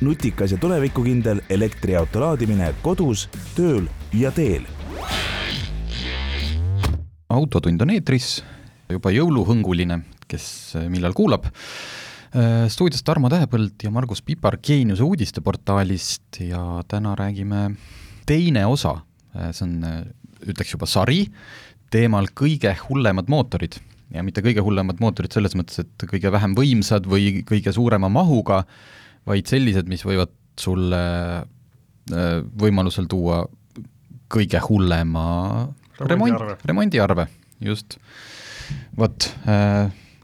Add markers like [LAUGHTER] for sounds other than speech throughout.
nutikas ja tulevikukindel elektriauto laadimine kodus, tööl ja teel. autotund on eetris, juba jõuluhõnguline, kes millal kuulab stuudios Tarmo Tähepõld ja Margus Pipar Geeniuse uudisteportaalist ja täna räägime teine osa, see on, ütleks juba sari, teemal kõige hullemad mootorid. ja mitte kõige hullemad mootorid selles mõttes, et kõige vähem võimsad või kõige suurema mahuga, vaid sellised, mis võivad sulle võimalusel tuua kõige hullema remont, remondiarve, just. vot,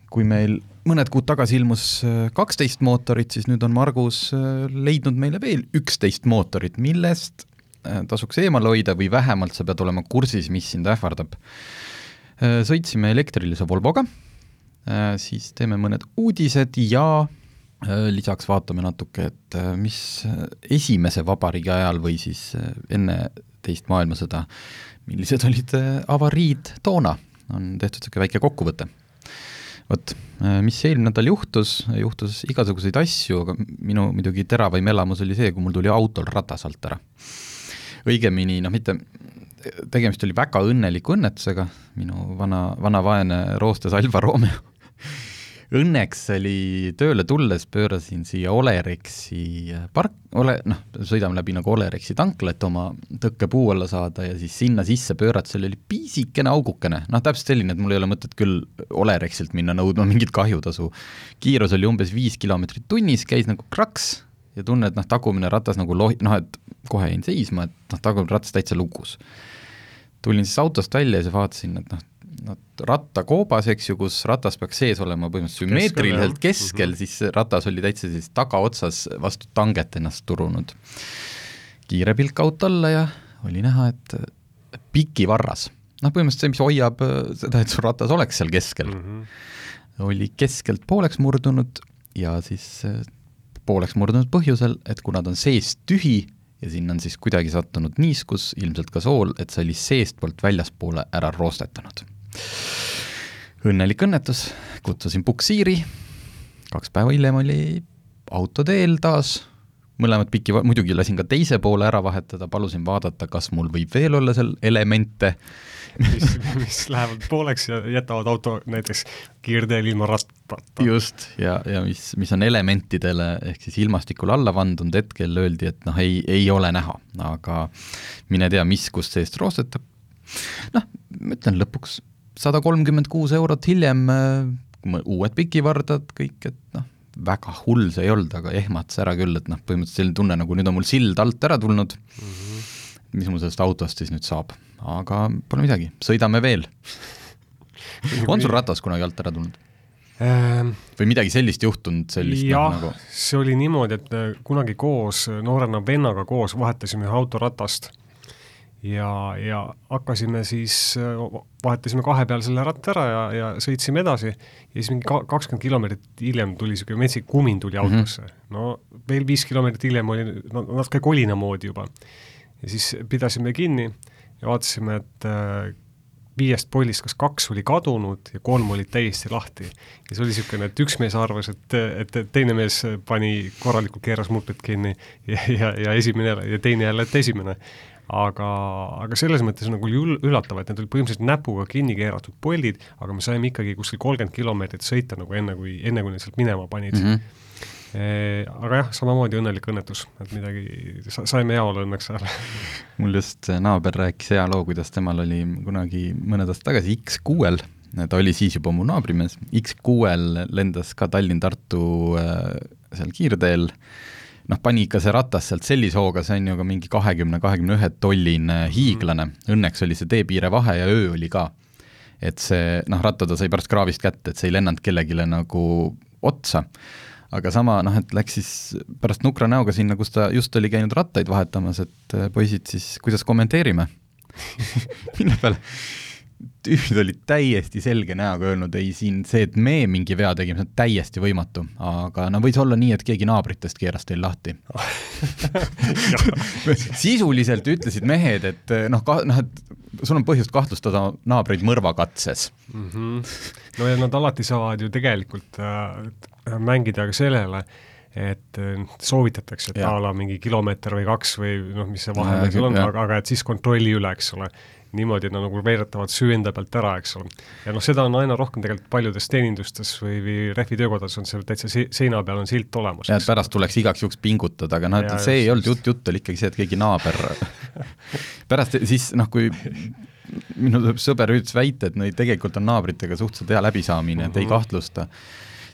kui meil mõned kuud tagasi ilmus äh, kaksteist mootorit, siis nüüd on Margus äh, leidnud meile veel üksteist mootorit, millest äh, tasuks eemal hoida või vähemalt sa pead olema kursis, mis sind ähvardab. Sõitsime elektrilise Volvoga, siis teeme mõned uudised ja lisaks vaatame natuke, et mis esimese vabariigi ajal või siis enne teist maailmasõda, millised olid avariid toona, on tehtud niisugune väike kokkuvõte. Vot, äh, mis eelmine nädal juhtus, juhtus igasuguseid asju, aga minu muidugi teravaim elamus oli see, kui mul tuli autol ratas alt ära. õigemini noh, mitte, tegemist oli väga õnneliku õnnetusega, minu vana, vana vaene roostes Alfa Romeo [LAUGHS] õnneks oli tööle tulles, pöörasin siia Olerexi park, ole-, noh, sõidame läbi nagu Olerexi tankla, et oma tõkke puu alla saada ja siis sinna sisse pöörata, seal oli pisikene augukene, noh täpselt selline, et mul ei ole mõtet küll Olerexilt minna nõudma mingit kahjutasu. kiirus oli umbes viis kilomeetrit tunnis, käis nagu kraks ja tunne, et noh, tagumine ratas nagu lohi-, noh et kohe jäin seisma, et noh, tagumine ratas täitsa lukus. tulin siis autost välja ja siis vaatasin, et noh, noh, rattakoobas, eks ju, kus ratas peaks sees olema põhimõtteliselt sümmeetriliselt keskel, mm -hmm. siis ratas oli täitsa siis tagaotsas vastu tanget ennast turunud. kiire pilk auto alla ja oli näha, et pikivarras, noh põhimõtteliselt see, mis hoiab äh, seda, et su ratas oleks seal keskel mm, -hmm. oli keskelt pooleks murdunud ja siis äh, pooleks murdunud põhjusel, et kuna ta on seest tühi ja sinna on siis kuidagi sattunud niiskus, ilmselt ka sool, et see oli seestpoolt väljaspoole ära roostetanud õnnelik õnnetus, kutsusin puksiiri, kaks päeva hiljem oli auto teel taas, mõlemad piki, muidugi lasin ka teise poole ära vahetada, palusin vaadata, kas mul võib veel olla seal elemente. mis, mis lähevad pooleks ja jätavad auto näiteks kiirteel ilma rattata. just, ja, ja mis, mis on elementidele ehk siis ilmastikule alla vandunud, hetkel öeldi, et noh, ei, ei ole näha, aga mine tea, mis kust seest roostetab. noh, ma ütlen lõpuks sada kolmkümmend kuus eurot hiljem äh, uued pikivardad, kõik, et noh, väga hull see ei olnud, aga ehmatas ära küll, et noh, põhimõtteliselt selline tunne, nagu nüüd on mul sild alt ära tulnud mm, -hmm. mis mul sellest autost siis nüüd saab, aga pole midagi, sõidame veel [LAUGHS] on sul ratas kunagi alt ära tulnud? Ähm, või midagi sellist juhtunud, sellist noh, jah nagu... see oli niimoodi, et äh, kunagi koos, noorena vennaga koos vahetasime ühe autoratast ja, ja hakkasime siis, vahetasime kahe peal selle ratta ära ja, ja sõitsime edasi ja siis mingi kakskümmend kilomeetrit hiljem tuli niisugune metsik kumin tuli mhm. autosse mm. -hmm. no veel viis kilomeetrit hiljem oli no, natuke kolina moodi juba. ja siis pidasime kinni ja vaatasime, et äh, viiest pollist kas kaks oli kadunud ja kolm olid täiesti lahti. ja see oli niisugune, et üks mees arvas, et, et, teine mees pani korralikult, keeras murplit kinni ja, ja, ja esimene ja teine jälle, et esimene aga, aga selles mõttes nagu oli üllatav, et need olid põhimõtteliselt näpuga kinni keeratud pollid, aga me saime ikkagi kuskil kolmkümmend kilomeetrit sõita nagu enne, kui, enne kui need sealt minema panid mm. -hmm. Aga jah, samamoodi õnnelik õnnetus, et midagi sa,, saime heaolu õnneks ära [LAUGHS] mul just naaber rääkis hea loo, kuidas temal oli kunagi mõned aastad tagasi X6-l, ta oli siis juba mu naabrimees, X6-l lendas ka Tallinn-Tartu äh, seal kiirteel noh, pani ikka see ratas sealt sellise hooga, see on ju ka mingi kahekümne, kahekümne ühe tolline hiiglane, õnneks oli see teepiire vahe ja öö oli ka. et see noh, ratta ta sai pärast kraavist kätte, et see ei lennanud kellelegi nagu otsa. aga sama noh, et läks siis pärast nukra näoga sinna, kus ta just oli käinud rattaid vahetamas, et äh, poisid siis, kuidas kommenteerime [LAUGHS] mille peale tüübid olid täiesti selge näoga öelnud, ei siin see, et me mingi vea tegime, see on täiesti võimatu. aga no võis olla nii, et keegi naabritest keeras teil lahti [LAUGHS] sisuliselt ütlesid mehed, et noh, noh, et sul on põhjust kahtlustada naabreid mõrvakatses mm. -hmm. no ja nad alati saavad ju tegelikult äh, mängida ka sellele, et äh, soovitatakse, et a la mingi kilomeeter või kaks või noh, mis see vahe seal on, aga, aga et siis kontrolli üle, eks ole niimoodi, et nad nagu veeretavad süü enda pealt ära, eks ole. ja noh, seda on aina rohkem tegelikult paljudes teenindustes või, või rehvitöökodades on seal täitsa seina peal on silt olemas. ja, et pärast tuleks igaks juhuks pingutada, aga noh, et see just, ei olnud jutt, jutt oli ikkagi see, et keegi naaber [LAUGHS] pärast siis noh, kui minu sõber ütles väite, et neid tegelikult on naabritega suhteliselt hea läbisaamine, et ei mhm. kahtlusta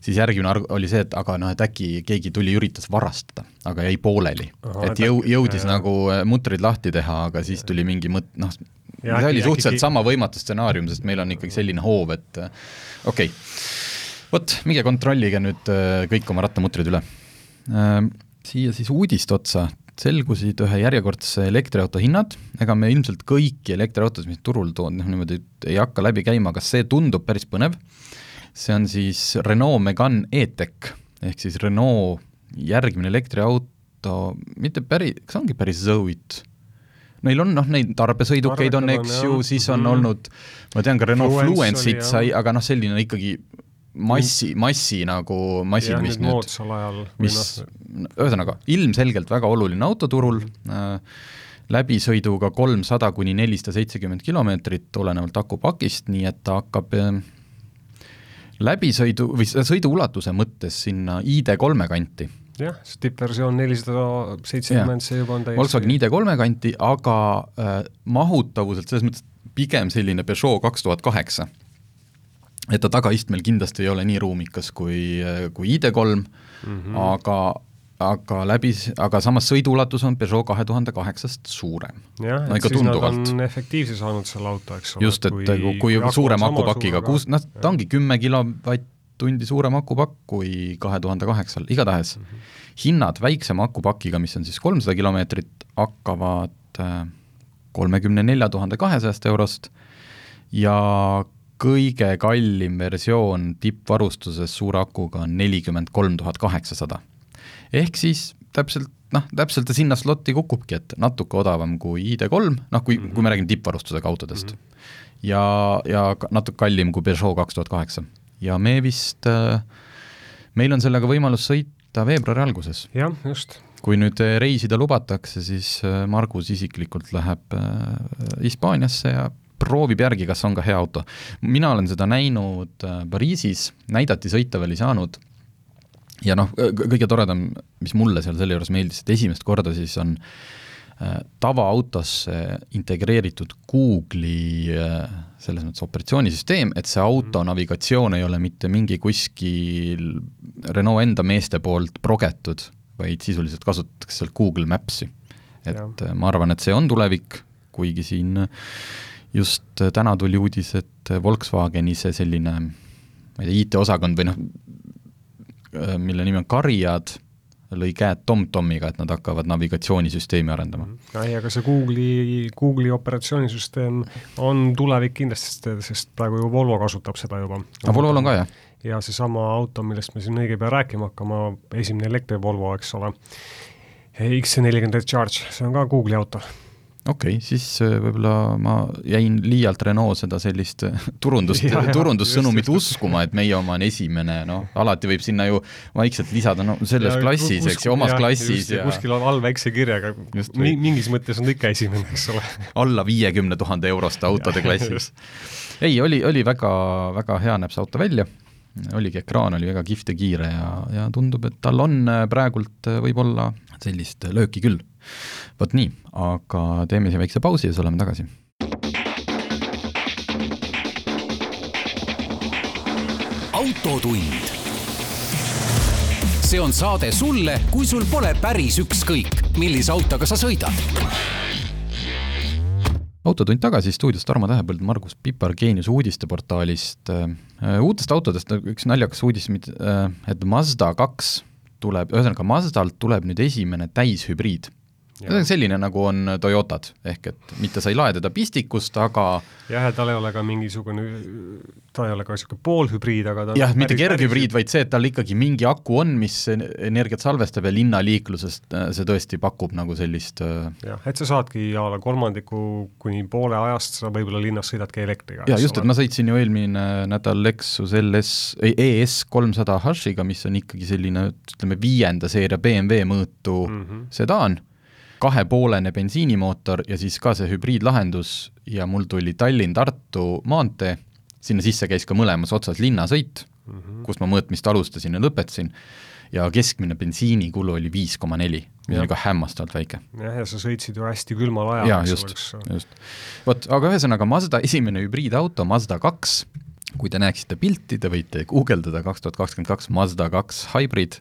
siis järgmine arg-, oli see, et aga noh, et äkki keegi tuli, üritas varastada, aga jäi pooleli. et jõu-, jõudis jah. nagu äh, mutrid lahti teha, aga siis tuli mingi mõt-, noh, ja see oli suhteliselt äkki... sama võimatu stsenaarium, sest meil on ikkagi selline hoov, et äh, okei. Okay., vot, minge kontrollige nüüd äh, kõik oma rattamutrid üle. Äh, siia siis uudist otsa, selgusid ühe järjekordse elektriauto hinnad, ega me ilmselt kõiki elektriautosid, mis turul tood-, noh niimoodi ei hakka läbi käima, aga see tundub päris põnev, see on siis Renault Megane E-Tech, ehk siis Renault järgmine elektriauto, mitte päris, kas ongi päris Zoe'it Neil on noh, neid tarbesõidukeid on, eks ju, siis on mm olnud, ma tean ka Renault Fluence'it sai, aga noh, selline ikkagi massi, massi nagu masin, mis nüüd, mis noh, ühesõnaga, ilmselgelt väga oluline autoturul äh,, läbisõiduga kolmsada kuni nelisada seitsekümmend kilomeetrit, olenevalt akupakist, nii et ta hakkab äh, läbisõidu või sõidu ulatuse mõttes sinna ID3 kanti jah, see tippversioon nelisada seitsekümmend, see juba on täiesti Volkswagen ID3 kanti, aga äh, mahutavuselt selles mõttes pigem selline Peugeot kaks tuhat kaheksa. et ta tagaistmel kindlasti ei ole nii ruumikas kui, äh, kui ID3 mm, -hmm. aga aga läbi, aga samas sõiduulatus on Peugeot kahe tuhande kaheksast suurem. jah no,, et siis tunduvalt. nad on efektiivse saanud selle auto, eks ole. just, et kui, kui, kui suurema akupakiga, kuus, noh, ta ongi kümme kilovatt tundi suurem akupakk kui kahe tuhande kaheksal, igatahes mm -hmm. hinnad väiksema akupakiga, mis on siis kolmsada kilomeetrit, hakkavad äh, kolmekümne nelja tuhande kahesajast eurost ja kõige kallim versioon tippvarustuses suure akuga on nelikümmend kolm tuhat kaheksasada. ehk siis täpselt noh, täpselt ta sinna slotti kukubki, et natuke odavam kui ID3, noh kui mm, -hmm. kui me räägime tippvarustusega autodest mm. -hmm. ja, ja natuke kallim kui Peugeot kaks tuhat kaheksa ja me vist, äh, meil on sellega võimalus sõita veebruari alguses. jah, just. kui nüüd äh, reisida lubatakse, siis äh, Margus isiklikult läheb Hispaaniasse ja proovib järgi, kas on ka hea auto. mina olen seda näinud Pariisis, näidati sõita veel ei saanud, ja noh, kõige toredam, mis mulle seal selle juures meeldis, et esimest korda siis on tavaautosse integreeritud Google'i selles mõttes operatsioonisüsteem, et see auto navigatsioon ei ole mitte mingi kuskil Renault enda meeste poolt progetud, vaid sisuliselt kasutatakse seal Google Maps'i. et ja. Äh, ma arvan, et see on tulevik, kuigi siin just täna tuli uudis, et Volkswageni see selline ma ei tea, IT-osakond või noh, äh, mille nimi on Karjad, lõi käed Tom-Tomiga, et nad hakkavad navigatsioonisüsteemi arendama. Mhm. ei, aga see Google'i, Google'i operatsioonisüsteem on tulevik kindlasti, sest praegu ju Volvo kasutab seda juba. aga Volvol on ka, jah? ja seesama auto, millest me siin õige pea rääkima hakkame, esimene elektri-Volvo, eks ole, XC40 Recharge, see on ka Google'i auto okei okay,, siis äh, võib-olla ma jäin liialt Renault seda sellist äh, turundust, turundussõnumit uskuma, et meie oma on esimene, noh, alati võib sinna ju vaikselt lisada, no selles ja, klassis, eks ju, omas ja, klassis just, ja kuskil on all väikse kirjaga, mi-, mingis mõttes on ta ikka esimene, eks ole. [LAUGHS] alla viiekümne tuhande euroste autode klassis. ei, oli, oli väga, väga hea näeb see auto välja, oligi, ekraan oli väga kihvt ja kiire ja, ja tundub, et tal on äh, praegult võib-olla sellist lööki küll vot nii, aga teeme siin väikse pausi ja siis oleme tagasi. autotund. see on saade sulle, kui sul pole päris ükskõik, millise autoga sa sõidad autotund tagasi stuudios Tarmo Tähepõld, Margus Pipar Geenius uudisteportaalist. Äh, uutest autodest üks naljakas uudis, äh, et Mazda kaks tuleb, ühesõnaga Mazdalt tuleb nüüd esimene täishübriid selline, nagu on Toyotad, ehk et mitte sa ei lae teda pistikust, aga jah, ja tal ei ole ka mingisugune, ta ei ole ka niisugune poolhübriid, aga ta jah, mitte kerghübriid, vaid see, et tal ikkagi mingi aku on, mis energiat salvestab ja linnaliiklusest äh, see tõesti pakub nagu sellist äh, jah, et sa saadki a la kolmandiku kuni poole ajast sa võib-olla linnas sõidadki elektriga. jaa, just, et ma sõitsin ju eelmine nädal Lexus LS, ei, ES kolmsada Hashiga, mis on ikkagi selline, ütleme, viienda seeria BMW mõõtu mm -hmm. sedaan kahepoolene bensiinimootor ja siis ka see hübriidlahendus ja mul tuli Tallinn-Tartu maantee, sinna sisse käis ka mõlemas otsas linnasõit mm, -hmm. kus ma mõõtmist alustasin ja lõpetasin, ja keskmine bensiinikulu oli viis koma neli, mis oli ka hämmastavalt väike. jah, ja sa sõitsid ju hästi külmal ajal. jaa, just, just. vot, aga ühesõnaga Mazda esimene hübriidauto, Mazda kaks, kui te näeksite pilti, te võite guugeldada kaks tuhat kakskümmend kaks Mazda kaks Hybrid,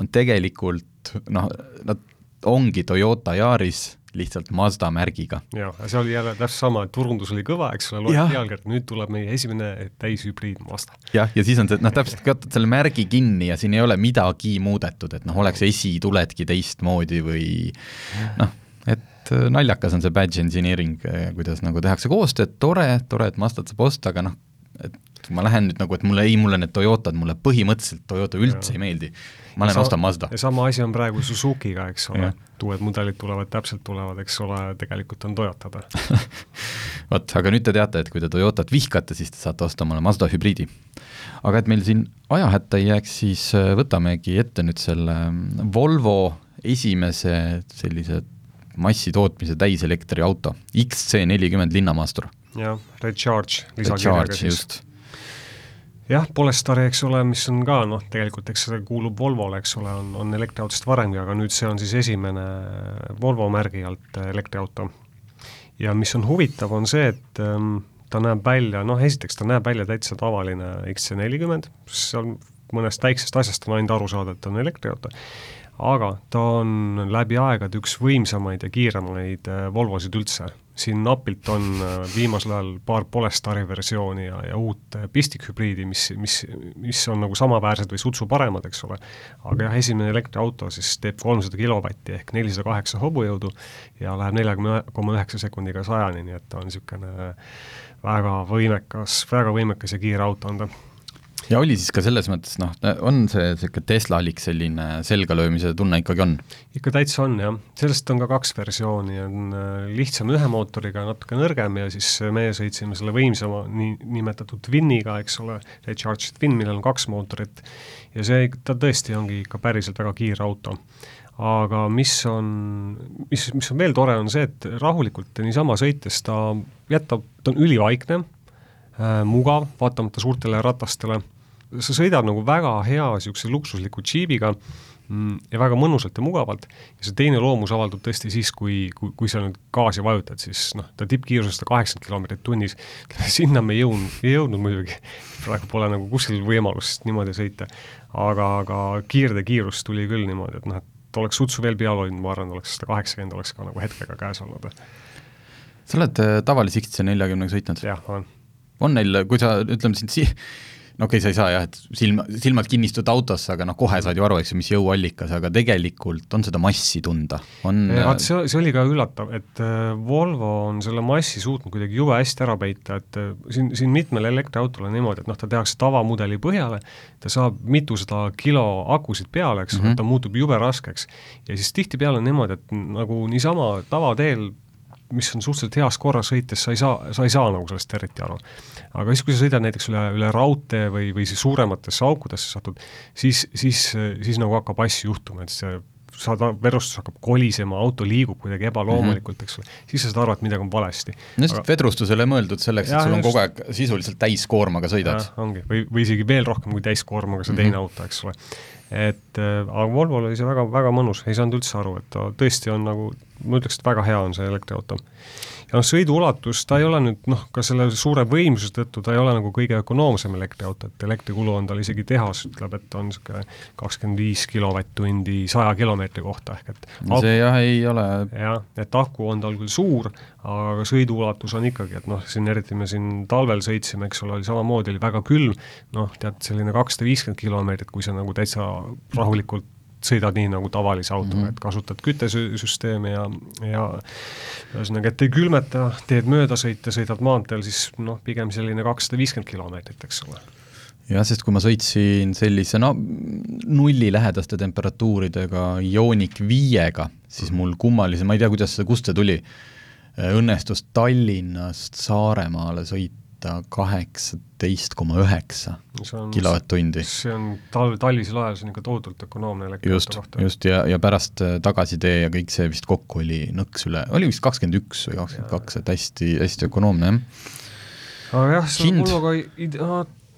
on tegelikult noh, nad ongi Toyota Yaris lihtsalt Mazda märgiga. jah, see oli jälle täpselt sama, et turundus oli kõva, eks ole, loed pealkirja, nüüd tuleb meie esimene täishübriid Mazda. jah, ja siis on see, et noh, täpselt kaotad selle märgi kinni ja siin ei ole midagi muudetud, et noh, oleks esituledki teistmoodi või noh, et äh, naljakas on see badge engineering, äh, kuidas nagu tehakse koostööd, tore, tore, et Mazdat saab osta, aga noh, et ma lähen nüüd nagu, et mulle, ei, mulle need Toyotad, mulle põhimõtteliselt Toyota üldse ja. ei meeldi ma lähen ostan Mazda. ja sama asi on praegu Suzuki'ga, eks ole, et uued mudelid tulevad, täpselt tulevad, eks ole, tegelikult on Toyotad [LAUGHS] vot, aga nüüd te teate, et kui te Toyotat vihkate, siis te saate osta omale Mazda hübriidi. aga et meil siin ajahätta ei jääks, siis äh, võtamegi ette nüüd selle mm, Volvo esimese sellise massitootmise täiselektriauto, XC40 linnamaastur. jah, Recharge. Recharge, just jah, Polestari, eks ole, mis on ka noh, tegelikult eks see kuulub Volvole, eks ole, on, on elektriautost varemgi, aga nüüd see on siis esimene Volvo märgi alt elektriauto. ja mis on huvitav, on see, et ähm, ta näeb välja, noh esiteks ta näeb välja täitsa tavaline XC40, seal mõnest väiksest asjast on ainult aru saada, et on elektriauto, aga ta on läbi aegade üks võimsamaid ja kiiremaid äh, Volvosid üldse siin napilt on äh, viimasel ajal paar Polestari versiooni ja, ja uut äh, pistikhübriidi, mis, mis, mis on nagu samaväärsed või sutsu paremad, eks ole. aga jah, esimene elektriauto siis teeb kolmsada kilovatti ehk nelisada kaheksa hobujõudu ja läheb neljakümne koma üheksa sekundiga sajani, nii et ta on niisugune väga võimekas, väga võimekas ja kiire auto on ta ja oli siis ka selles mõttes noh, on see niisugune Teslalik selline selgalöömise tunne ikkagi on? ikka täitsa on jah, sellest on ka kaks versiooni, on äh, lihtsam ühe mootoriga, natuke nõrgem ja siis meie sõitsime selle võimsama nii, nimetatud Twiniga, eks ole, Recharge Twin, millel on kaks mootorit, ja see, ta tõesti ongi ikka päriselt väga kiire auto aga mis on, mis, mis on veel tore, on see, et rahulikult niisama sõites ta jätab, ta on ülivaikne äh,, mugav, vaatamata suurtele ratastele sa sõidad nagu väga hea niisuguse luksusliku džiibiga mm, ja väga mõnusalt ja mugavalt ja see teine loomus avaldub tõesti siis, kui, kui, kui sa nüüd gaasi vajutad, siis noh, ta tippkiirusest kaheksakümmend kilomeetrit tunnis, [LAUGHS] sinna me ei jõudnud, ei jõudnud muidugi, praegu pole nagu kuskil võimalust niimoodi sõita, aga, aga kiirdekiirus tuli küll niimoodi, et noh, et oleks sutsu veel peal hoidnud, ma arvan, oleks seda kaheksakümmend oleks ka nagu hetkega käes olnud. sa oled äh, tavalise XC40-ga sõitnud? jah, olen. on neil, kui sa, ütleme siin si-, no okei okay,, sa ei saa jah, et silma, silmad kinnistud autosse, aga noh, kohe saad ju aru, eks ju, mis jõuallikas, aga tegelikult on seda massi tunda, on vaat see, see oli ka üllatav, et äh, Volvo on selle massi suutnud kuidagi jube hästi ära peita, et äh, siin, siin mitmel elektriautol on niimoodi, et noh, ta tehakse tavamudeli põhjale, ta saab mitusada kilo akusid peale, eks ole mm -hmm., ta muutub jube raskeks. ja siis tihtipeale on niimoodi, et nagu niisama tavateel mis on suhteliselt heas korras sõites, sa ei saa, sa ei saa nagu sellest eriti aru. Aga siis, kui sa sõidad näiteks üle, üle raudtee või, või siis suurematesse aukudesse satud, siis, siis, siis nagu hakkab asju juhtuma, et see saad, vedrustus hakkab kolisema, auto liigub kuidagi ebaloomulikult mm, -hmm. eks ole, siis sa saad aru, et midagi on valesti. no sest vedrustusele mõeldud selleks, et sul on just... kogu aeg sisuliselt täiskoormaga sõidad. ongi, või, või isegi veel rohkem kui täiskoormaga see mm -hmm. teine auto, eks ole. et äh, aga Volvol oli see väga, väga mõnus, ei saanud üldse aru, et ta tõesti on nagu ma ütleks, et väga hea on see elektriauto. Ja noh, sõiduulatus, ta ei ole nüüd noh, ka selle suure võimsuse tõttu ta ei ole nagu kõige ökonoomsem elektriauto, et elektrikulu on tal isegi tehas ütleb, et on niisugune kakskümmend viis kilovatt-tundi saja kilomeetri kohta, ehk et no see jah, ei ole jah, et aku on tal küll suur, aga sõiduulatus on ikkagi, et noh, siin eriti me siin talvel sõitsime, eks ole, oli samamoodi, oli väga külm, noh, tead, selline kakssada viiskümmend kilomeetrit, kui sa nagu täitsa rahulikult sõidad nii nagu tavalise autoga mm, -hmm. et kasutad küttesüsteemi ja, ja ühesõnaga, et ei külmeta, teed möödasõite, sõidad maanteel, siis noh, pigem selline kakssada viiskümmend kilomeetrit, eks ole. Jah, sest kui ma sõitsin sellise no nullilähedaste temperatuuridega Ioniq viiega, siis mul kummalise, ma ei tea, kuidas see, kust see tuli, õnnestus Tallinnast Saaremaale sõita võtta kaheksateist koma üheksa kilovatt-tundi. see on talv, talvisel ajal, see on ikka tohutult ökonoomne elektriauto kohta. just, ja, ja pärast äh, tagasitee ja kõik see vist kokku oli nõks üle, oli vist kakskümmend üks või kakskümmend kaks, et hästi, hästi ökonoomne, jah. aga jah, see on Volvoga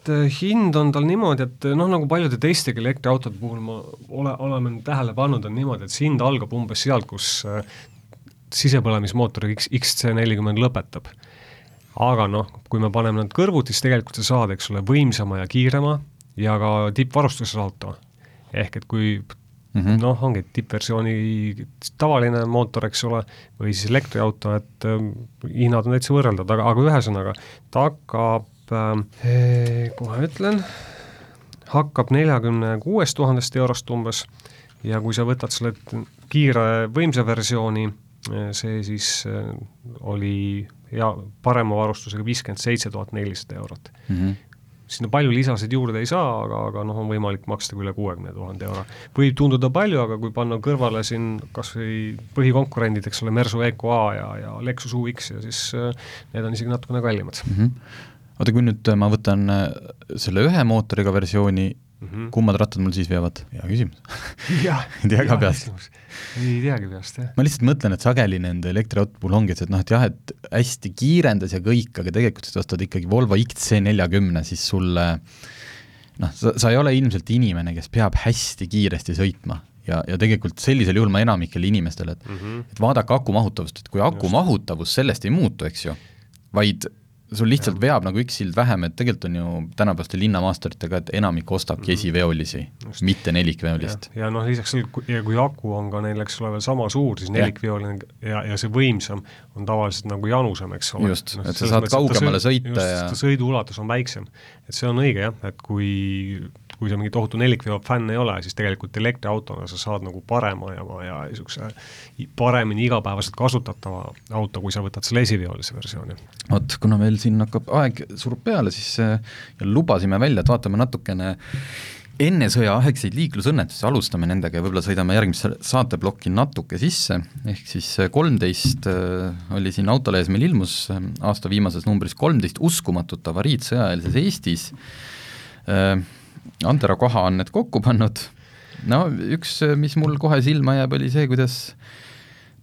et äh, hind on tal niimoodi, et noh, nagu paljude teistegi elektriautode puhul ma ole, oleme tähele pannud, on niimoodi, et see hind algab umbes sealt, kus äh, sisepõlemismootori X, XC40 lõpetab aga noh, kui me paneme nad kõrvuti, siis tegelikult sa saad, eks ole, võimsama ja kiirema ja ka tippvarustuses auto. ehk et kui mm -hmm. noh, ongi tippversiooni tavaline mootor, eks ole, või siis elektriauto, et äh, hinnad on täitsa võrreldavad, aga, aga ühesõnaga, ta hakkab äh,, kohe ütlen, hakkab neljakümne kuuest tuhandest eurost umbes ja kui sa võtad selle kiire võimsa versiooni, äh, see siis äh, oli ja parema varustusega viiskümmend seitse tuhat nelisada eurot mm. -hmm sinna palju lisasid juurde ei saa, aga, aga noh, on võimalik maksta üle kuuekümne tuhande euro. võib tunduda palju, aga kui panna kõrvale siin kas või põhikonkurendid, eks ole, Mersu EQA ja, ja Lexus UX ja siis äh, need on isegi natukene kallimad mm. -hmm. oota, kui nüüd ma võtan äh, selle ühe mootoriga versiooni mm, -hmm. kummad rattad mul siis veavad? hea küsimus [LAUGHS] ei tea ka peast. ei teagi peast, jah. ma lihtsalt mõtlen, et sageli nende elektriautode puhul ongi, et, et noh, et jah, et hästi kiirendas ja kõik, aga tegelikult sa ostad ikkagi Volvo XC40, siis sulle noh, sa, sa ei ole ilmselt inimene, kes peab hästi kiiresti sõitma ja, ja tegelikult sellisel juhul ma enamikele inimestele, et mm -hmm. et vaadake aku mahutavust, et kui aku Just. mahutavus sellest ei muutu, eks ju, vaid sul lihtsalt ja. veab nagu üks sild vähem, et tegelikult on ju tänapäevaste linnamaasturitega, et enamik ostabki mm. esiveolisi, mitte nelikveolist. ja, ja noh, lisaks ja kui aku on ka neil, eks ole, veel sama suur, siis nelikveoline ja, ja see võimsam on tavaliselt nagu janusam, eks ole. just no,, et sa saad kaugemale sõita just, ja sõiduulatus on väiksem. et see on õige jah, et kui kui sa mingi tohutu nelikveo fänn ei ole, siis tegelikult elektriautona sa saad nagu parema ja, ja niisuguse paremini igapäevaselt kasutatava auto, kui sa võtad selle esiveolise versiooni. vot, kuna meil siin hakkab aeg surub peale, siis äh, lubasime välja, et vaatame natukene enne sõjaaegseid liiklusõnnetusi, alustame nendega ja võib-olla sõidame järgmisse saateplokki natuke sisse, ehk siis äh, kolmteist äh, oli siin autolehes, meil ilmus aasta viimases numbris kolmteist uskumatut avariid sõjaeelses Eestis, Antero Koha on need kokku pannud, no üks, mis mul kohe silma jääb, oli see, kuidas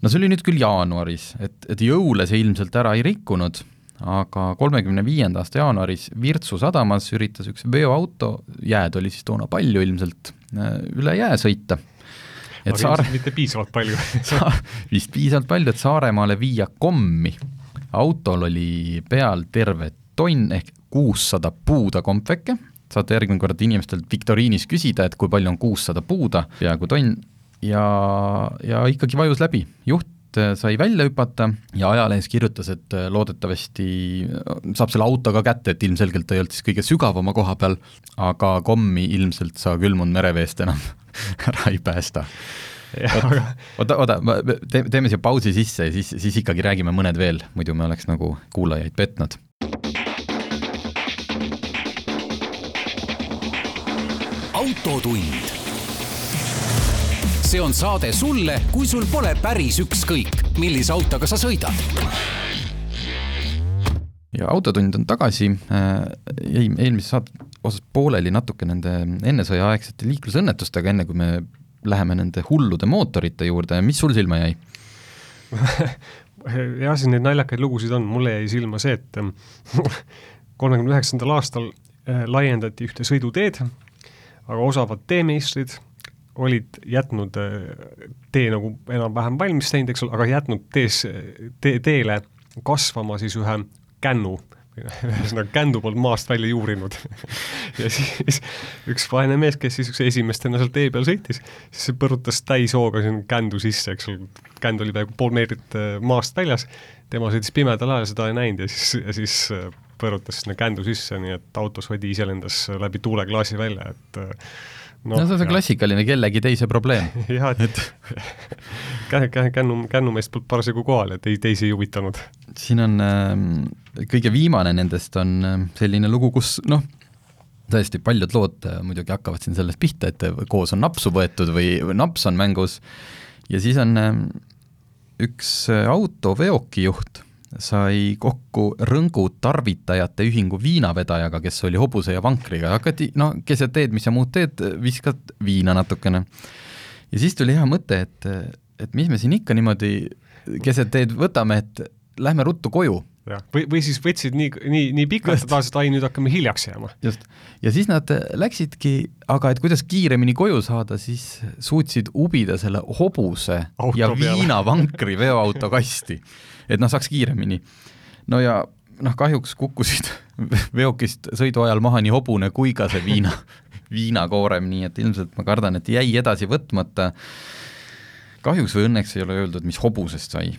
no see oli nüüd küll jaanuaris, et, et jõule see ilmselt ära ei rikkunud, aga kolmekümne viienda aasta jaanuaris Virtsu sadamas üritas üks veoauto, jääd oli siis toona palju ilmselt, üle jää sõita. et aga Saare... mitte piisavalt palju [LAUGHS] sa... vist piisavalt palju, et Saaremaale viia kommi. autol oli peal terve tonn ehk kuussada puuda kompveke saate järgmine kord inimestelt viktoriinis küsida, et kui palju on kuussada puuda, peaaegu tonn, ja, ja ikkagi vajus läbi, juht äh, sai välja hüpata ja ajalehes kirjutas, et äh, loodetavasti äh, saab selle auto ka kätte, et ilmselgelt ta ei olnud siis kõige sügavama koha peal, aga kommi ilmselt sa külmunud mereveest enam [LAUGHS] ära ei päästa. oota, oota, teeme siia pausi sisse ja siis, siis ikkagi räägime mõned veel, muidu me oleks nagu kuulajaid petnud autotund. See on saade sulle, kui sul pole päris ükskõik, millise autoga sa sõidad. Ja Autotund on tagasi, äh, jäi eelmises saate osas pooleli natuke nende ennesõjaaegsete liiklusõnnetustega, enne kui me läheme nende hullude mootorite juurde, mis sul silma jäi? [LAUGHS] Jah, siin neid naljakaid lugusid on, mulle jäi silma see, et kolmekümne üheksandal aastal äh, laiendati ühte sõiduteed aga osavad teemeistrid olid jätnud äh, tee nagu enam-vähem valmis teinud, eks ole, aga jätnud tees, tee, teele kasvama siis ühe kännu, [LAUGHS] ühesõnaga kändu polnud maast välja juurinud. [LAUGHS] Ja siis üks vaene mees, kes siis üks esimestena seal tee peal sõitis, siis põrutas täishooga sinna kändu sisse, eks ole, känd oli peaaegu pool meetrit äh, maast väljas, tema sõitis pimedal ajal, seda ei näinud ja siis, ja siis põrutas sinna kändu sisse, nii et autos Vadi ise lendas läbi tuuleklaasi välja, et no, no see on see klassikaline kellegi teise probleem. [LAUGHS] Jah, et [LAUGHS] käe, kännu, kännumeest polnud parasjagu kohal ja tei-, teisi ei huvitanud. siin on äh, kõige viimane nendest on äh, selline lugu, kus noh, tõesti paljud lood äh, muidugi hakkavad siin sellest pihta, et koos on napsu võetud või, naps on mängus. Ja siis on äh, üks äh, autoveokijuht sai kokku Rõngu tarvitajate ühingu viinavedajaga, kes oli hobuse ja vankriga, hakati no keset teed, mis sa muud teed, viskad viina natukene. ja siis tuli hea mõte, et, et mis me siin ikka niimoodi keset teed võtame, et lähme ruttu koju. Või, või siis võtsid nii, nii, nii pikalt, et tahtsid, ai nüüd hakkame hiljaks jääma. just, ja siis nad läksidki, aga et kuidas kiiremini koju saada, siis suutsid ubida selle hobuse Auto ja viinavankri veoauto kasti et noh, saaks kiiremini. no ja noh, kahjuks kukkusid [LAUGHS] veokist sõidu ajal maha nii hobune kui ka see viina, [LAUGHS] viinakoorem, nii et ilmselt ma kardan, et jäi edasi võtmata. kahjuks või õnneks ei ole öeldud, mis hobusest sai.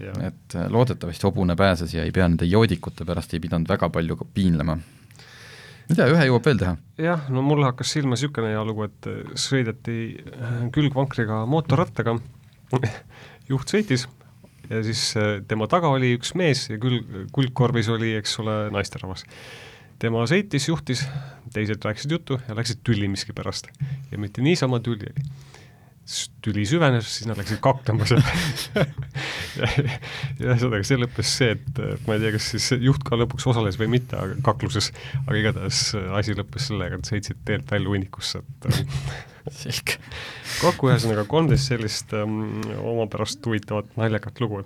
Et äh, loodetavasti hobune pääses ja ei pea nende joodikute pärast ei pidanud väga palju piinlema mida ühe jõuab veel teha? jah, no mul hakkas silma niisugune hea lugu, et sõideti äh, külgvankriga mootorrattaga, [LAUGHS] juht sõitis ja siis äh, tema taga oli üks mees ja küll kuldkorvis oli, eks ole, naisterahvas. tema sõitis, juhtis, teised rääkisid juttu ja läksid tülli miskipärast. ja mitte niisama tülli, siis tüli süvenes, siis nad läksid kaklema seal ja, [LAUGHS] ja ühesõnaga see lõppes see, et ma ei tea, kas siis juht ka lõpuks osales või mitte, aga kakluses, aga igatahes asi lõppes sellega, et sõitsid teelt välja hunnikusse, et selge. kokku ühesõnaga kolmteist sellist um, omapärast huvitavat naljakat lugu.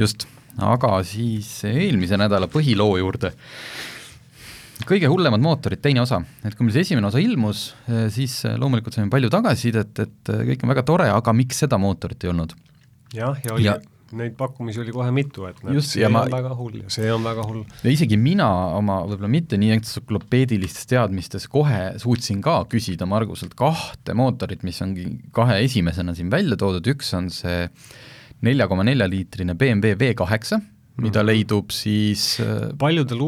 just, aga siis eelmise nädala põhiloo juurde. Kõige hullemad mootorid, teine osa, et kui meil see esimene osa ilmus, eh, siis eh, loomulikult saime palju tagasisidet, et eh, kõik on väga tore, aga miks seda mootorit ei olnud? jah, ja oli ja neid pakkumisi oli kohe mitu, et näed, see ma... on väga hull ja see on väga hull. ja isegi mina oma võib-olla mitte nii entsüklopeedilistes teadmistes kohe suutsin ka küsida Marguselt kahte mootorit, mis ongi kahe esimesena siin välja toodud, üks on see nelja koma nelja liitrine BMW V8 mida mhm. leidub siis äh, paljudel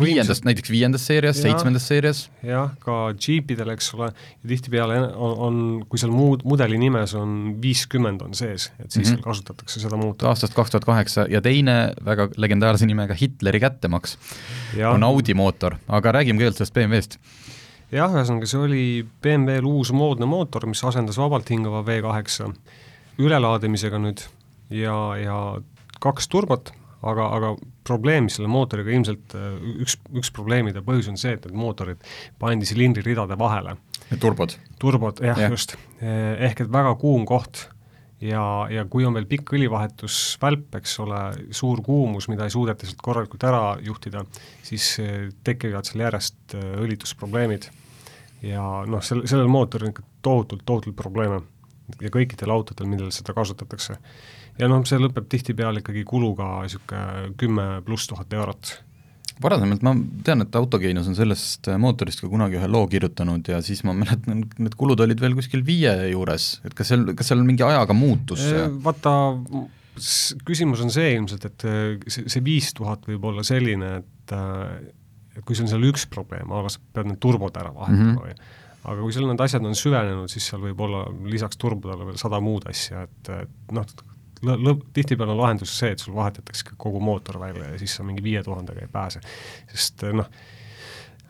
viiendast, näiteks viiendas seerias, seitsmendas seerias. jah, ka džiipidel, eks ole, ja tihtipeale on, on, kui seal muud, mudeli nimes on viiskümmend on sees, et siis mm -hmm. kasutatakse seda mootorit. aastast kaks tuhat kaheksa ja teine väga legendaarse nimega Hitleri kättemaks ja. on Audi mootor, aga räägime kõigepealt sellest BMW-st jah, ühesõnaga see oli BMW-l uus moodne mootor, mis asendas vabalt hingava V8 ülelaadimisega nüüd ja, ja kaks turbot aga, aga probleem selle mootoriga ilmselt, äh, üks, üks probleemide põhjus on see, et need mootorid pandi silindriridade vahele. turbod? turbod, jah ja., just. Eh, ehk et väga kuum koht ja, ja kui on veel pikk õlivahetusvälp, eks ole, suur kuumus, mida ei suudeta sealt korralikult ära juhtida, siis eh, tekivad seal järjest eh, õlitusprobleemid. ja noh, sel, sellel mootoril on ikka tohutult, tohutult probleeme ja kõikidel autodel, millel seda kasutatakse ja noh, see lõpeb tihtipeale ikkagi kuluga niisugune kümme pluss tuhat eurot. varasemalt ma tean, et Autogeenus on sellest mootorist ka kunagi ühe loo kirjutanud ja siis ma mäletan, need kulud olid veel kuskil viie juures, et kas seal, kas seal mingi ajaga muutus see? Vaata, küsimus on see ilmselt, et see, see viis tuhat võib olla selline, et et kui sul on seal üks probleem, aga sa pead need turbod ära vahetama mm -hmm. või aga kui sul need asjad on süvenenud, siis seal võib olla lisaks turbodele veel sada muud asja, et, et noh, lõpp, tihtipeale on lahendus see, et sul vahetatakse kogu mootor välja ja siis sa mingi viie tuhandega ei pääse. sest noh,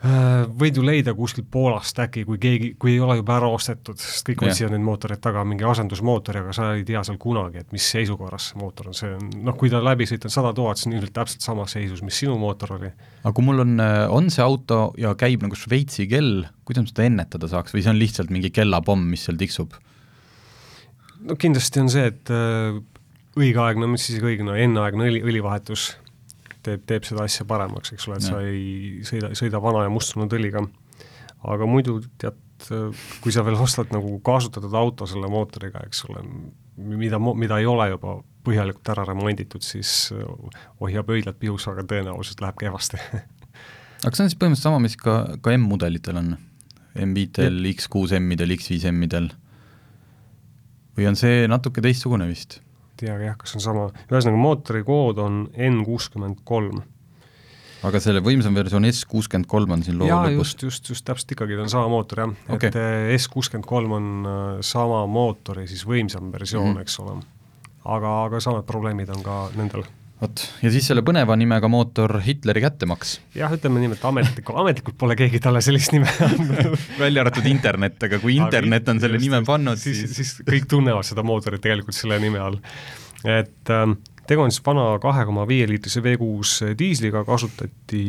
võid ju leida kuskilt Poolast äkki, kui keegi, kui ei ole juba ära ostetud, sest kõik otsivad neid mootoreid taga, mingi asendusmootori, aga sa ei tea seal kunagi, et mis seisukorras see mootor on, see on noh, kui ta läbi sõita on sada tuhat, siis on ilmselt täpselt samas seisus, mis sinu mootor oli. aga kui mul on, äh, on see auto ja käib nagu Šveitsi kell, kuidas ma seda ennetada saaks või see on lihtsalt mingi kellapomm, mis seal tiksub? no kindlasti on see, et äh, õigeaegne, mis siis õige, no enneaegne õli, õlivahetus teeb, teeb seda asja paremaks, eks ole, et ja. sa ei sõida, sõida vana ja mustunud õliga. aga muidu tead, kui sa veel ostad nagu kasutatud auto selle mootoriga, eks ole, mida, mida ei ole juba põhjalikult ära remonditud, siis hoiab öidlad pihus, aga tõenäoliselt läheb kehvasti aga see on siis põhimõtteliselt sama, mis ka, ka M-mudelitel on? M5-del, X6M-idel, X5M-idel? või on see natuke teistsugune vist? Teagi jah, kas on sama, ühesõnaga mootori kood on N kuuskümmend kolm. aga selle võimsam versioon S kuuskümmend kolm on siin loo lõpus? just, just, just täpselt ikkagi, ta on sama mootor jah okay., et äh, S kuuskümmend kolm on äh, sama mootori siis võimsam versioon mm, -hmm. eks ole. aga, aga samad probleemid on ka nendel vot, ja siis selle põneva nimega mootor Hitleri kättemaks. jah, ütleme nii, et ametlikult, ametlikult pole keegi talle sellist nime andnud [LAUGHS] välja arvatud internet, aga kui internet on selle nime pannud, siis, siis, siis kõik tunnevad seda mootorit tegelikult selle nime all. et ähm, tegu on siis vana kahe koma viie liitrise V6 diisliga, kasutati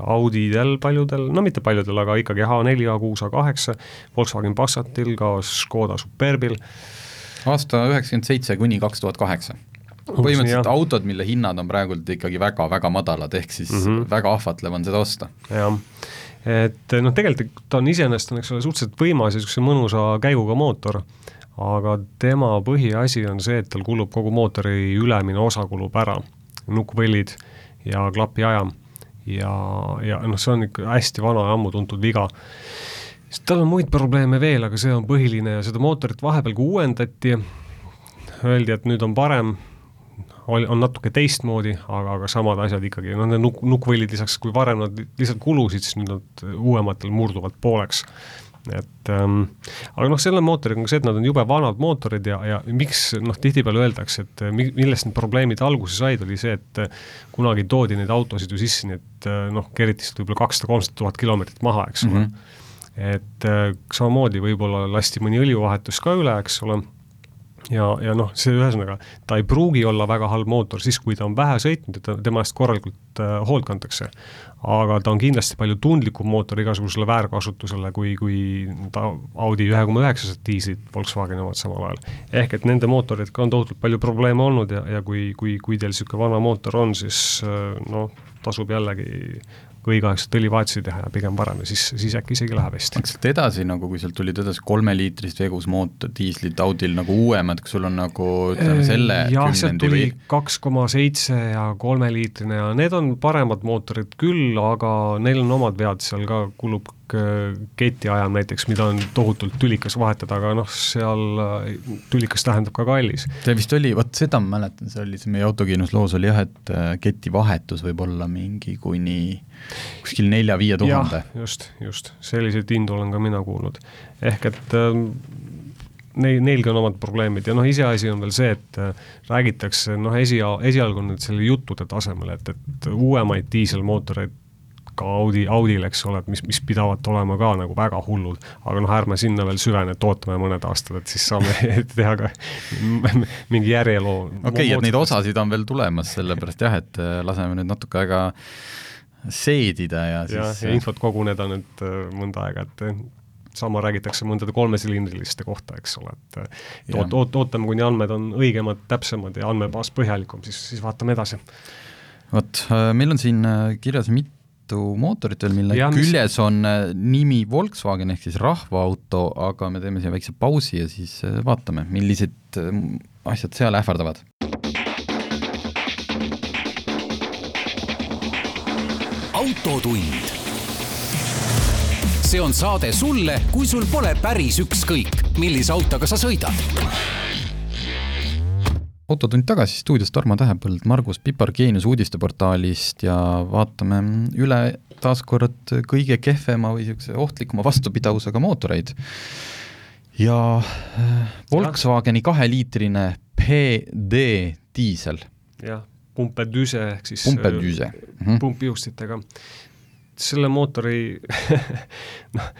Audidel paljudel, no mitte paljudel, aga ikkagi H4, A6, A8, Volkswagen Passatil, ka Škoda Superbil. aasta üheksakümmend seitse kuni kaks tuhat kaheksa põhimõtteliselt jah. autod, mille hinnad on praegult ikkagi väga-väga madalad, ehk siis mm -hmm. väga ahvatlev on seda osta. jah, et noh, tegelikult ta on iseenesest on, eks ole, suhteliselt võimas ja niisuguse mõnusa käiguga mootor, aga tema põhiasi on see, et tal kulub kogu mootori ülemine osa kulub ära, nukkvõllid ja klapiajam. ja, ja noh, see on ikka hästi vana ja ammu tuntud viga siis tal on muid probleeme veel, aga see on põhiline ja seda mootorit vahepeal ka uuendati, öeldi, et nüüd on parem, on natuke teistmoodi, aga, aga samad asjad ikkagi, noh need nukk, nukkvõlid lisaks, kui varem nad lihtsalt kulusid, siis nüüd nad uuematel murduvad pooleks. et ähm, aga noh, selle mootoriga on ka see, et nad on jube vanad mootorid ja, ja miks noh, tihtipeale öeldakse, et millest need probleemid alguse said, oli see, et kunagi toodi neid autosid ju sisse, nii et noh, keriti sealt võib-olla kakssada-kolmsada tuhat kilomeetrit maha, eks ole mm. -hmm. et äh, samamoodi võib-olla lasti mõni õlivahetus ka üle, eks ole ja, ja noh, see ühesõnaga, ta ei pruugi olla väga halb mootor siis, kui ta on vähe sõitnud ja ta, tema eest korralikult äh, hoolt kantakse. aga ta on kindlasti palju tundlikum mootor igasugusele väärkasutusele, kui, kui ta Audi ühe koma üheksased diislid, Volkswageni omad samal ajal. ehk et nende mootoritega on tohutult palju probleeme olnud ja, ja kui, kui, kui teil niisugune vana mootor on, siis äh, noh, tasub jällegi õigeaegselt õlivahetusi teha ja pigem varem ja siis, siis äkki isegi läheb hästi. sealt edasi nagu, kui sealt tulid edasi kolmeliitrist V6 mootor, diislid Audil nagu uuemad, kas sul on nagu ütleme selle jah, sealt tuli kaks koma seitse ja kolmeliitrine ja need on paremad mootorid küll, aga neil on omad vead, seal ka kulub Äh, ketiajam näiteks, mida on tohutult tülikas vahetada, aga noh, seal äh, tülikas tähendab ka kallis. see vist oli, vot seda ma mäletan, see oli, see meie autokiinus loos oli jah, et äh, ketivahetus võib olla mingi kuni kuskil nelja-viie tuhande. just, just, selliseid hindu olen ka mina kuulnud. ehk et ähm, neil, neilgi on omad probleemid ja noh, iseasi on veel see, et räägitakse noh, esi, esialgu nüüd selle juttude tasemel, et, et uuemaid diiselmootoreid ka Audi, Audil, eks ole, et mis, mis pidavat olema ka nagu väga hullud. aga noh, ärme sinna veel süvene, et ootame mõned aastad, et siis saame [LAUGHS] teha ka mingi järjeloo. okei okay,, et neid osasid on veel tulemas, sellepärast jah, et äh, laseme nüüd natuke aega seedida ja siis ja, ja infot koguneda nüüd äh, mõnda aega, et äh, sama räägitakse mõndade kolmesilindriliste kohta, eks ole, et oot-, oot-, ootame, kuni andmed on õigemad, täpsemad ja andmebaas põhjalikum, siis, siis vaatame edasi. vot, meil on siin kirjas mit-, mitu mootorit veel, mille ja, küljes mis... on äh, nimi Volkswagen ehk siis rahvaauto, aga me teeme siia väikse pausi ja siis äh, vaatame, millised äh, asjad seal ähvardavad. autotund. see on saade sulle, kui sul pole päris ükskõik, millise autoga sa sõidad autotund tagasi stuudios Tarmo Tähepõld, Margus Pipar Geenius uudisteportaalist ja vaatame üle taas kord kõige kehvema või niisuguse ohtlikuma vastupidavusega mootoreid. ja äh, Volkswageni kaheliitrine PD diisel. jah, pumpedüse ehk siis pumpedüse mm -hmm. pumpjuustitega. selle mootori [LAUGHS] noh,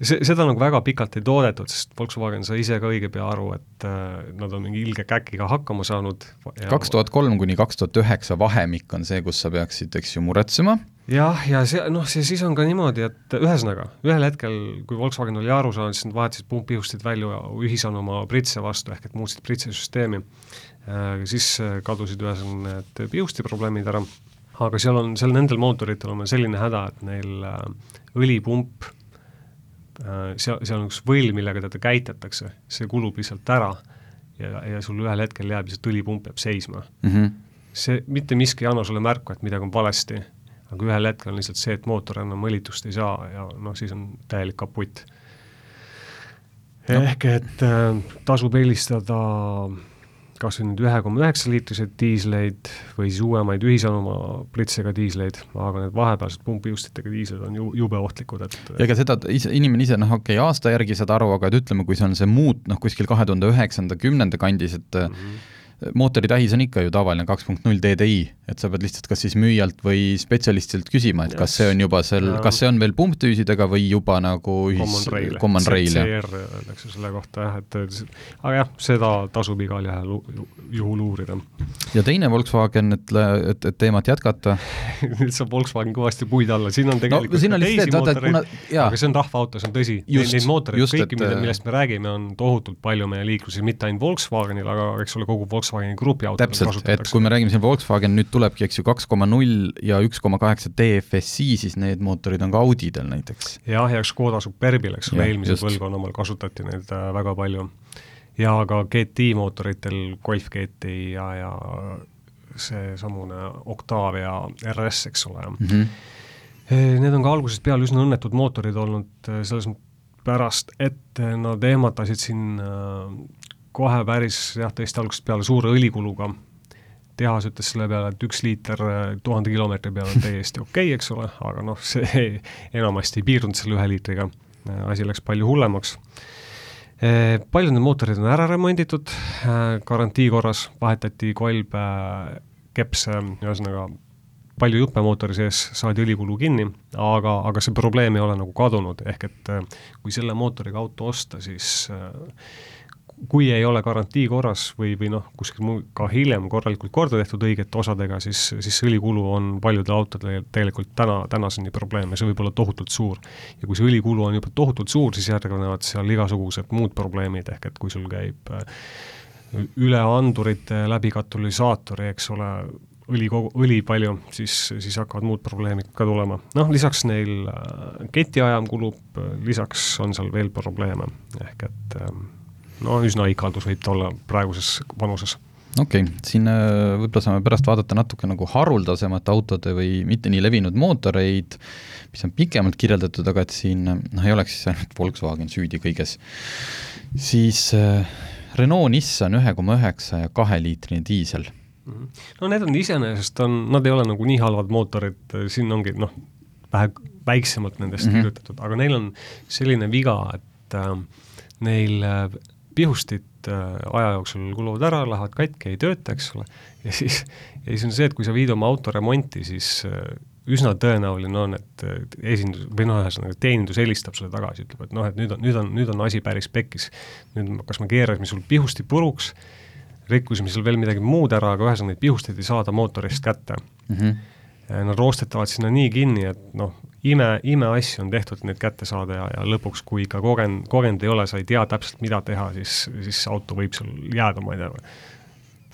see, seda nagu väga pikalt ei toodetud, sest Volkswagen sai ise ka õige pea aru, et äh, nad on mingi ilge käkiga hakkama saanud. kaks tuhat kolm kuni kaks tuhat üheksa vahemik on see, kus sa peaksid, eks ju, muretsema. jah, ja see, noh, see siis on ka niimoodi, et ühesõnaga, ühel hetkel, kui Volkswagen oli aru saanud, siis nad vahetasid pumppihustid välja ühisanuma pritse vastu, ehk et muutsid pritsesüsteemi äh,, siis äh, kadusid ühesõnaga need pihusti probleemid ära, aga seal on, seal nendel mootoritel on selline häda, et neil õlipump seal, seal on üks võll, millega teda käitatakse, see kulub lihtsalt ära ja, ja sul ühel hetkel jääb lihtsalt õlipump jääb seisma mm. -hmm. see, mitte miski ei anna sulle märku, et midagi on valesti, aga ühel hetkel on lihtsalt see, et mootor enam õlitust ei saa ja noh, siis on täielik kaputt ehk et äh, tasub eelistada kas nüüd ühe koma üheksa liitriseid diisleid või siis uuemaid ühisanuma pritsega diisleid, aga need vahepealsed pumpjõustitega diislid on ju jube ohtlikud, et ega seda ise, inimene ise noh, okei okay,, aasta järgi saad aru, aga et ütleme, kui see on see muut noh, kuskil kahe tuhande üheksanda, kümnenda kandis, et mm -hmm mootori tähis on ikka ju tavaline kaks punkt null DDI, et sa pead lihtsalt kas siis müüjalt või spetsialistilt küsima, et yes. kas see on juba seal, kas see on veel pumptüüsidega või juba nagu ühis-, common rail, jah. öeldakse selle kohta jah, et aga jah, seda tasub igal juhul, juhul uurida. ja teine Volkswagen, et, et, et teemat jätkata [LAUGHS] nüüd saab Volkswagen kõvasti puid alla, siin on tegelikult no, siin on teisi mootoreid, aga see on rahvaauto, see on tõsi. Neid mootoreid, kõiki, millest me räägime, on tohutult palju meie liikluses, mitte ainult Volkswagenil, aga eks ole, kogu Volkswagen Volkswageni grupi autod täpselt, et kui me räägime siin Volkswagen, nüüd tulebki, eks ju, kaks koma null ja üks koma kaheksa DFSI, siis need mootorid on ka Audidel näiteks. jah, ja Škoda Superbil, eks ole, eelmisel põlvkonna omal kasutati neid äh, väga palju. ja ka GTI mootoritel, Golf GTI ja, ja seesamune Octavia RS, eks ole mm. -hmm. Need on ka algusest peale üsna õnnetud mootorid olnud, äh, selles pärast, et nad ehmatasid siin kohe päris jah, tõesti algusest peale suure õlikuluga. tehas ütles selle peale, et üks liiter äh, tuhande kilomeetri peale on täiesti okei okay,, eks ole, aga noh, see [LAUGHS] enamasti ei piirdunud selle ühe liitriga, äh, asi läks palju hullemaks. Äh, paljud need mootorid on ära remonditud, garantii korras vahetati kolb, kepse, ühesõnaga palju juppe mootori sees, saadi õlikulu kinni, aga, aga see probleem ei ole nagu kadunud, ehk et kui selle mootoriga auto osta, siis kui ei ole garantii korras või, või noh, kuskil muu ka hiljem korralikult korda tehtud õigete osadega, siis, siis õlikulu on paljudel autodel tegelikult täna, tänaseni probleem ja see võib olla tohutult suur. ja kui see õlikulu on juba tohutult suur, siis järgnevad seal igasugused muud probleemid, ehk et kui sul käib äh, üle andurite läbi katalüsaatori, eks ole, õli kogu, õli palju, siis, siis hakkavad muud probleemid ka tulema. noh, lisaks neil äh, ketiajam kulub, lisaks on seal veel probleeme, ehk et ähm, no üsna ikaldus võib ta olla praeguses vanuses okei okay., siin äh, võib-olla saame pärast vaadata natuke nagu haruldasemate autode või mitte nii levinud mootoreid, mis on pikemalt kirjeldatud, aga et siin noh, ei oleks siis ainult Volkswagen süüdi kõiges, siis äh, Renault Nissan ühe koma üheksa ja kaheliitrine diisel. Mhm. no need on iseenesest on, nad ei ole nagu nii halvad mootorid, siin ongi noh, vähe väiksemalt nendest mm -hmm. kirjutatud, aga neil on selline viga, et äh, neil äh, pihustid äh, aja jooksul kuluvad ära, lähevad katki, ei tööta, eks ole, ja siis, ja siis on see, et kui sa viid oma auto remonti, siis äh, üsna tõenäoline on, et esindus, või noh, ühesõnaga teenindus helistab sulle tagasi, ütleb, et noh, et nüüd on, nüüd on, nüüd on asi päris pekkis. nüüd kas me ime, imeasju on tehtud, et neid kätte saada ja, ja lõpuks, kui ikka kogen-, kogenud ei ole, sa ei tea täpselt, mida teha, siis, siis auto võib sul jääda, ma ei tea,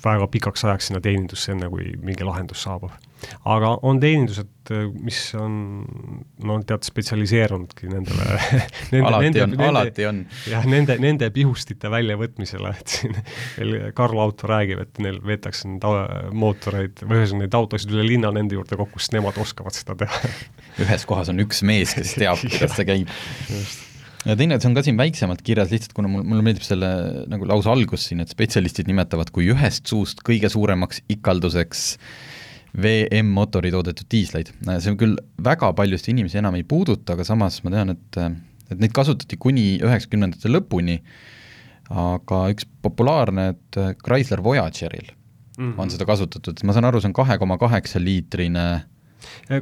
väga pikaks ajaks sinna teenindusse, enne kui mingi lahendus saabub. Aga on teenindused, mis on no tead, spetsialiseerunudki nendele [LAUGHS] nende, alati nende, on, alati on. jah, nende, nende pihustite väljavõtmisele, et siin veel Karl Auto räägib, et neil veetakse neid mootoreid või ühesõnaga neid autosid üle linna nende juurde kokku, sest nemad oskavad seda teha. [LAUGHS] Ühes kohas on üks mees, kes teab, [LAUGHS] kuidas see käib. Just. Ja teine, see on ka siin väiksemalt kirjas, lihtsalt kuna mul, mulle meeldib selle nagu lause algus siin, et spetsialistid nimetavad kui ühest suust kõige suuremaks ikalduseks VM-motori toodetud diisleid. see on küll väga paljusid inimesi enam ei puuduta, aga samas ma tean, et, et neid kasutati kuni üheksakümnendate lõpuni, aga üks populaarne, et Chrysler Voyageril mm -hmm. on seda kasutatud, ma saan aru, see on kahe koma kaheksa liitrine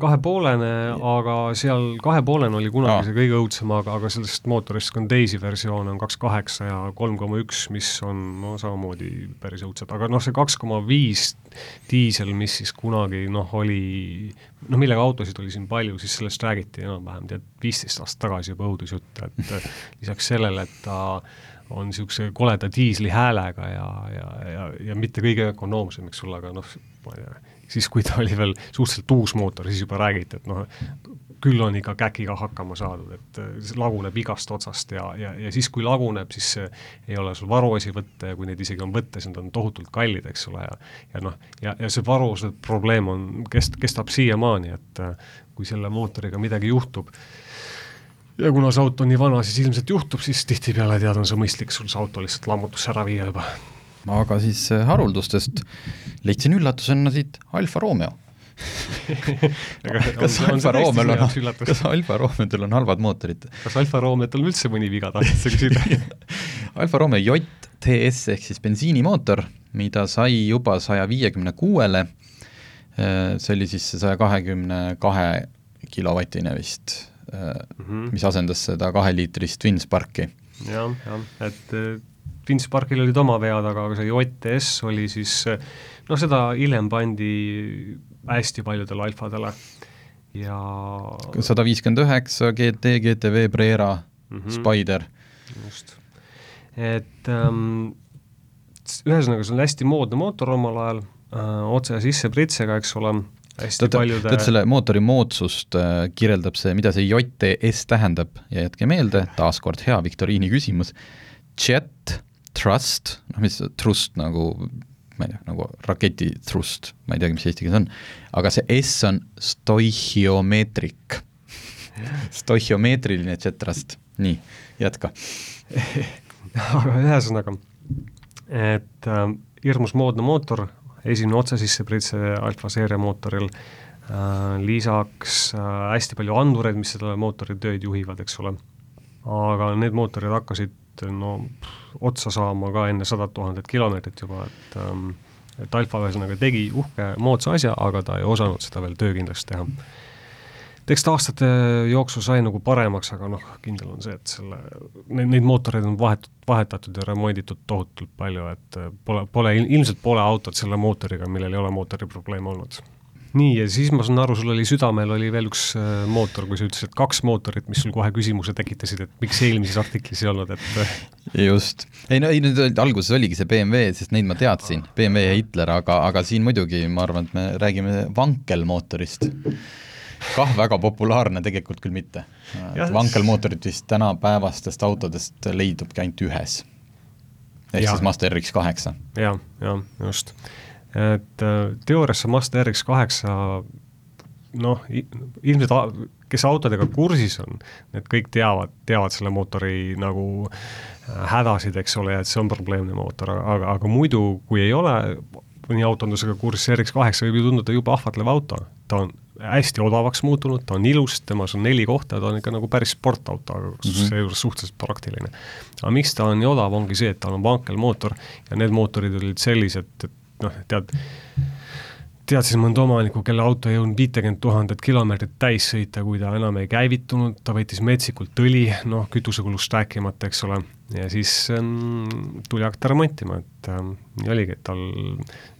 kahepoolene, aga seal kahepoolene oli kunagi Aa. see kõige õudsem, aga, aga sellest mootorist on teisi versioone, on kaks kaheksa ja kolm koma üks, mis on no samamoodi päris õudsed, aga noh, see kaks koma viis diisel, mis siis kunagi noh, oli noh, millega autosid oli siin palju, siis sellest räägiti enam-vähem tead viisteist aastat tagasi juba õudusjutt, et [LAUGHS] lisaks sellele, et ta on niisuguse koleda diisli häälega ja, ja, ja, ja mitte kõige ökonoomsem, eks ole, aga noh, ma ei tea, siis kui ta oli veel suhteliselt uus mootor, siis juba räägiti, et noh, küll on ikka käkiga hakkama saadud, et see laguneb igast otsast ja, ja, ja siis, kui laguneb, siis ei ole sul varuosi võtta ja kui neid isegi on võtta, siis nad on tohutult kallid, eks ole, ja ja noh, ja, ja see varuse probleem on, kest-, kestab siiamaani, et kui selle mootoriga midagi juhtub, ja kuna see auto on nii vana, siis ilmselt juhtub, siis tihtipeale tead, on see mõistlik sul see auto lihtsalt lammutusse ära viia juba aga siis äh, haruldustest leidsin üllatusena siit Alfa Romeo [LAUGHS] kas Alfa Romeol on, kas Alfa Romeodel on halvad mootorid? kas Alfa Romeodel on üldse mõni viga, tahtsid sa küsida [LAUGHS] Alfa Romeo JTS ehk siis bensiinimootor, mida sai juba saja viiekümne kuuele, äh, see oli siis saja kahekümne kahe kilovatine vist mm, -hmm. mis asendas seda kaheliitrist Twinsparki ja,. jah, jah, et Twinsparkil olid oma vead, aga see JTS oli siis noh, seda hiljem pandi hästi paljudele alfadele ja sada viiskümmend üheksa GT, GTV, Brera mm, -hmm. Spider. just, et ähm, ühesõnaga, see on hästi moodne mootor omal ajal äh,, otse sisse pritsega, eks ole hästi tead, paljude tead selle mootori moodsust äh, kirjeldab see, mida see JTS tähendab ja jätke meelde, taaskord hea viktoriini küsimus, jet, trust, noh mis trust nagu ma ei tea, nagu raketi thrust, ma ei teagi, mis eesti keeles on, aga see S on stoichiomeetrik [LAUGHS] stoichiomeetriline jet trust, nii, jätka. [LAUGHS] Aga ühesõnaga, et äh, hirmus moodne mootor, esimene otse sisse pritse alfa seeria mootoril äh,, lisaks äh, hästi palju andureid, mis selle mootori tööd juhivad, eks ole. aga need mootorid hakkasid no otsa saama ka enne sadat tuhandet kilomeetrit juba, et ähm, et Alfa ühesõnaga tegi uhke moodsa asja, aga ta ei osanud seda veel töökindlaks teha. eks ta aastate jooksul sai nagu paremaks, aga noh, kindel on see, et selle, neid, mootoreid on vahetud, vahetatud ja remonditud tohutult palju, et pole, pole, ilmselt pole autot selle mootoriga, millel ei ole mootoriprobleeme olnud nii, ja siis ma saan aru, sul oli südamel oli veel üks äh, mootor, kui sa ütlesid, kaks mootorit, mis sul kohe küsimuse tekitasid, et miks eelmises artiklis ei olnud, et äh, just, ei no ei nüüd alguses oligi see BMW, sest neid ma teadsin, BMW ja Hitler, aga, aga siin muidugi ma arvan, et me räägime vankelmootorist. kah väga populaarne, tegelikult küll mitte. vankelmootorit vist tänapäevastest autodest leidubki ainult ühes. ehk siis Mazda RX kaheksa. jah, jah, just et äh, teoorias see Mazda RX kaheksa noh, ilmselt kes autodega kursis on, need kõik teavad, teavad selle mootori nagu äh, hädasid, eks ole, et see on probleemne mootor, aga, aga muidu, kui ei ole mõni autondusega kursis, RX kaheksa võib ju tunduda jube ahvatlev auto, ta on hästi odavaks muutunud, ta on ilus, temas on neli kohta ta on ikka nagu päris sportauto, aga mm -hmm. seejuures suhteliselt praktiline. aga miks ta on nii odav, ongi see, et tal on vankelmootor ja need mootorid olid sellised, et noh, tead, teadsin mõnda omanikku, kelle auto ei jõudnud viitekümmet tuhandet kilomeetrit täis sõita, kui ta enam ei käivitunud, ta võttis metsikult õli, noh, kütusekulust rääkimata, eks ole, ja siis ähm, tuli hakata remontima, et ähm, nii oligi, et tal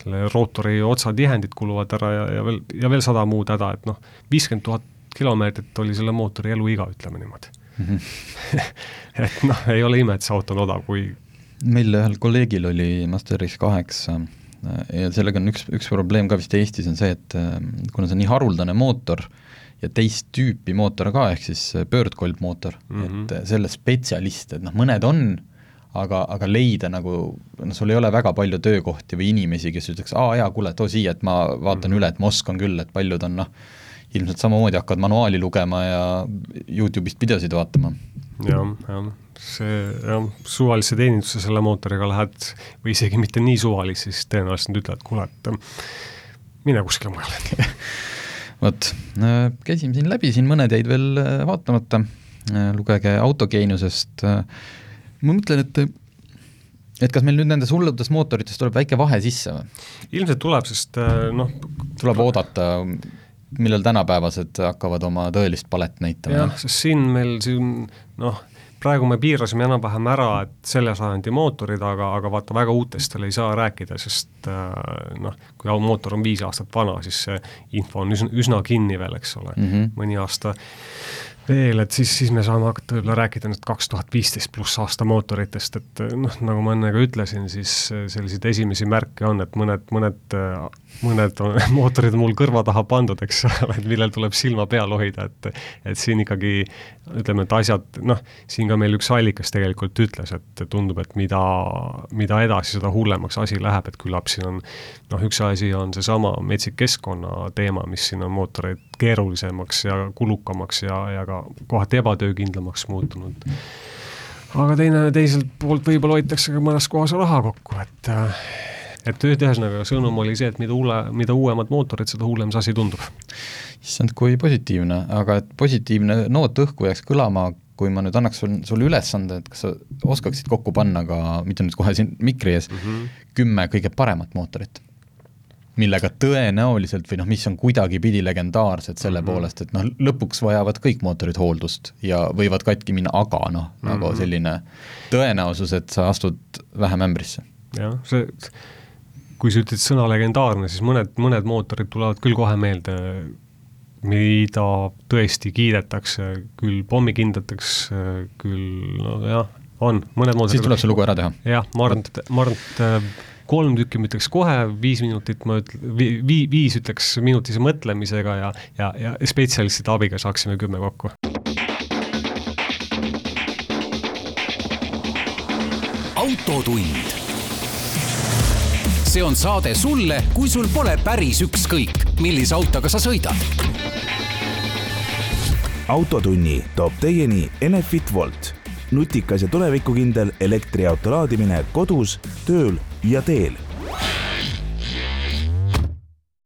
selle rootori otsatihendid kuluvad ära ja, ja veel, ja veel sada muud häda, et noh, viiskümmend tuhat kilomeetrit oli selle mootori eluiga, ütleme niimoodi mm. -hmm. [LAUGHS] et noh, ei ole ime, et see auto on odav, kui meil ühel kolleegil oli Master X kaheksa ja sellega on üks, üks probleem ka vist Eestis on see, et äh, kuna see on nii haruldane mootor ja teist tüüpi mootor ka, ehk siis pöördkolbmootor mm, -hmm. et selle spetsialiste, et noh, mõned on, aga, aga leida nagu, noh, sul ei ole väga palju töökohti või inimesi, kes ütleks, aa jaa, kuule, too siia, et ma vaatan mm -hmm. üle, et ma oskan küll, et paljud on noh, ilmselt samamoodi hakkavad manuaali lugema ja Youtube'ist videosid vaatama ja,. jah, jah see jah, suvalisse teenindusse selle mootoriga lähed või isegi mitte nii suvalisse, siis tõenäoliselt nad ütlevad, kuule, et ähm, mine kuskile mujale [LAUGHS] vot, äh, käisime siin läbi, siin mõned jäid veel äh, vaatamata, äh, lugege autogeeniusest, ma mõtlen, et et kas meil nüüd nendes hulludes mootorites tuleb väike vahe sisse või? ilmselt tuleb, sest noh tuleb oodata, millal tänapäevased hakkavad oma tõelist palet näitama? jah, sest siin meil siin noh, praegu me piirasime enam-vähem ära, et selle sajandi mootorid, aga, aga vaata, väga uutestel ei saa rääkida, sest äh, noh, kui mootor on viis aastat vana, siis see info on üsna, üsna kinni veel, eks ole mm, -hmm. mõni aasta veel, et siis, siis me saame hakata võib-olla rääkida nüüd kaks tuhat viisteist pluss aasta mootoritest, et noh, nagu ma enne ka ütlesin, siis selliseid esimesi märke on, et mõned, mõned, mõned on, [LAUGHS] mootorid on mul kõrva taha pandud, eks ole, et millel tuleb silma peal hoida, et et siin ikkagi ütleme, et asjad, noh, siin ka meil üks allikas tegelikult ütles, et tundub, et mida, mida edasi, seda hullemaks asi läheb, et küllap siin on noh, üks asi on seesama metsik keskkonna teema, mis siin on mootoreid keerulisemaks ja kulukamaks ja, ja ka kohati ebatöökindlamaks muutunud. aga teine, teiselt poolt võib-olla hoitakse ka mõnes kohas raha kokku, et et ühesõnaga sõnum oli see, et mida hulle, mida uuemad mootorid, seda hullem see asi tundub. issand, kui positiivne, aga et positiivne noot õhku jääks kõlama, kui ma nüüd annaks sul, sulle ülesande, et kas sa oskaksid kokku panna ka, mitte nüüd kohe siin mikri ees mm, -hmm. kümme kõige paremat mootorit millega tõenäoliselt või noh, mis on kuidagipidi legendaarsed selle mm -hmm. poolest, et noh, lõpuks vajavad kõik mootorid hooldust ja võivad katki minna, aga noh mm, -hmm. nagu mhm. selline tõenäosus, et sa astud vähem ämbrisse. jah, see, kui sa ütled sõna legendaarne, siis mõned, mõned mootorid tulevad küll kohe meelde, mida tõesti kiidetakse, küll pommikindlateks, küll nojah, on, mõned mootorid siis tuleb see lugu ära teha. jah, Marnt, Marnt kolm tükki ma ütleks kohe, viis minutit ma ütle-, vi-, viis ütleks minutise mõtlemisega ja, ja, ja spetsialistide abiga saaksime kümme kokku. autotund. See on saade sulle, kui sul pole päris ükskõik, millise autoga sa sõidad. autotunni toob teieni Enefit Volt nutikas ja tulevikukindel elektriauto laadimine kodus, tööl ja teel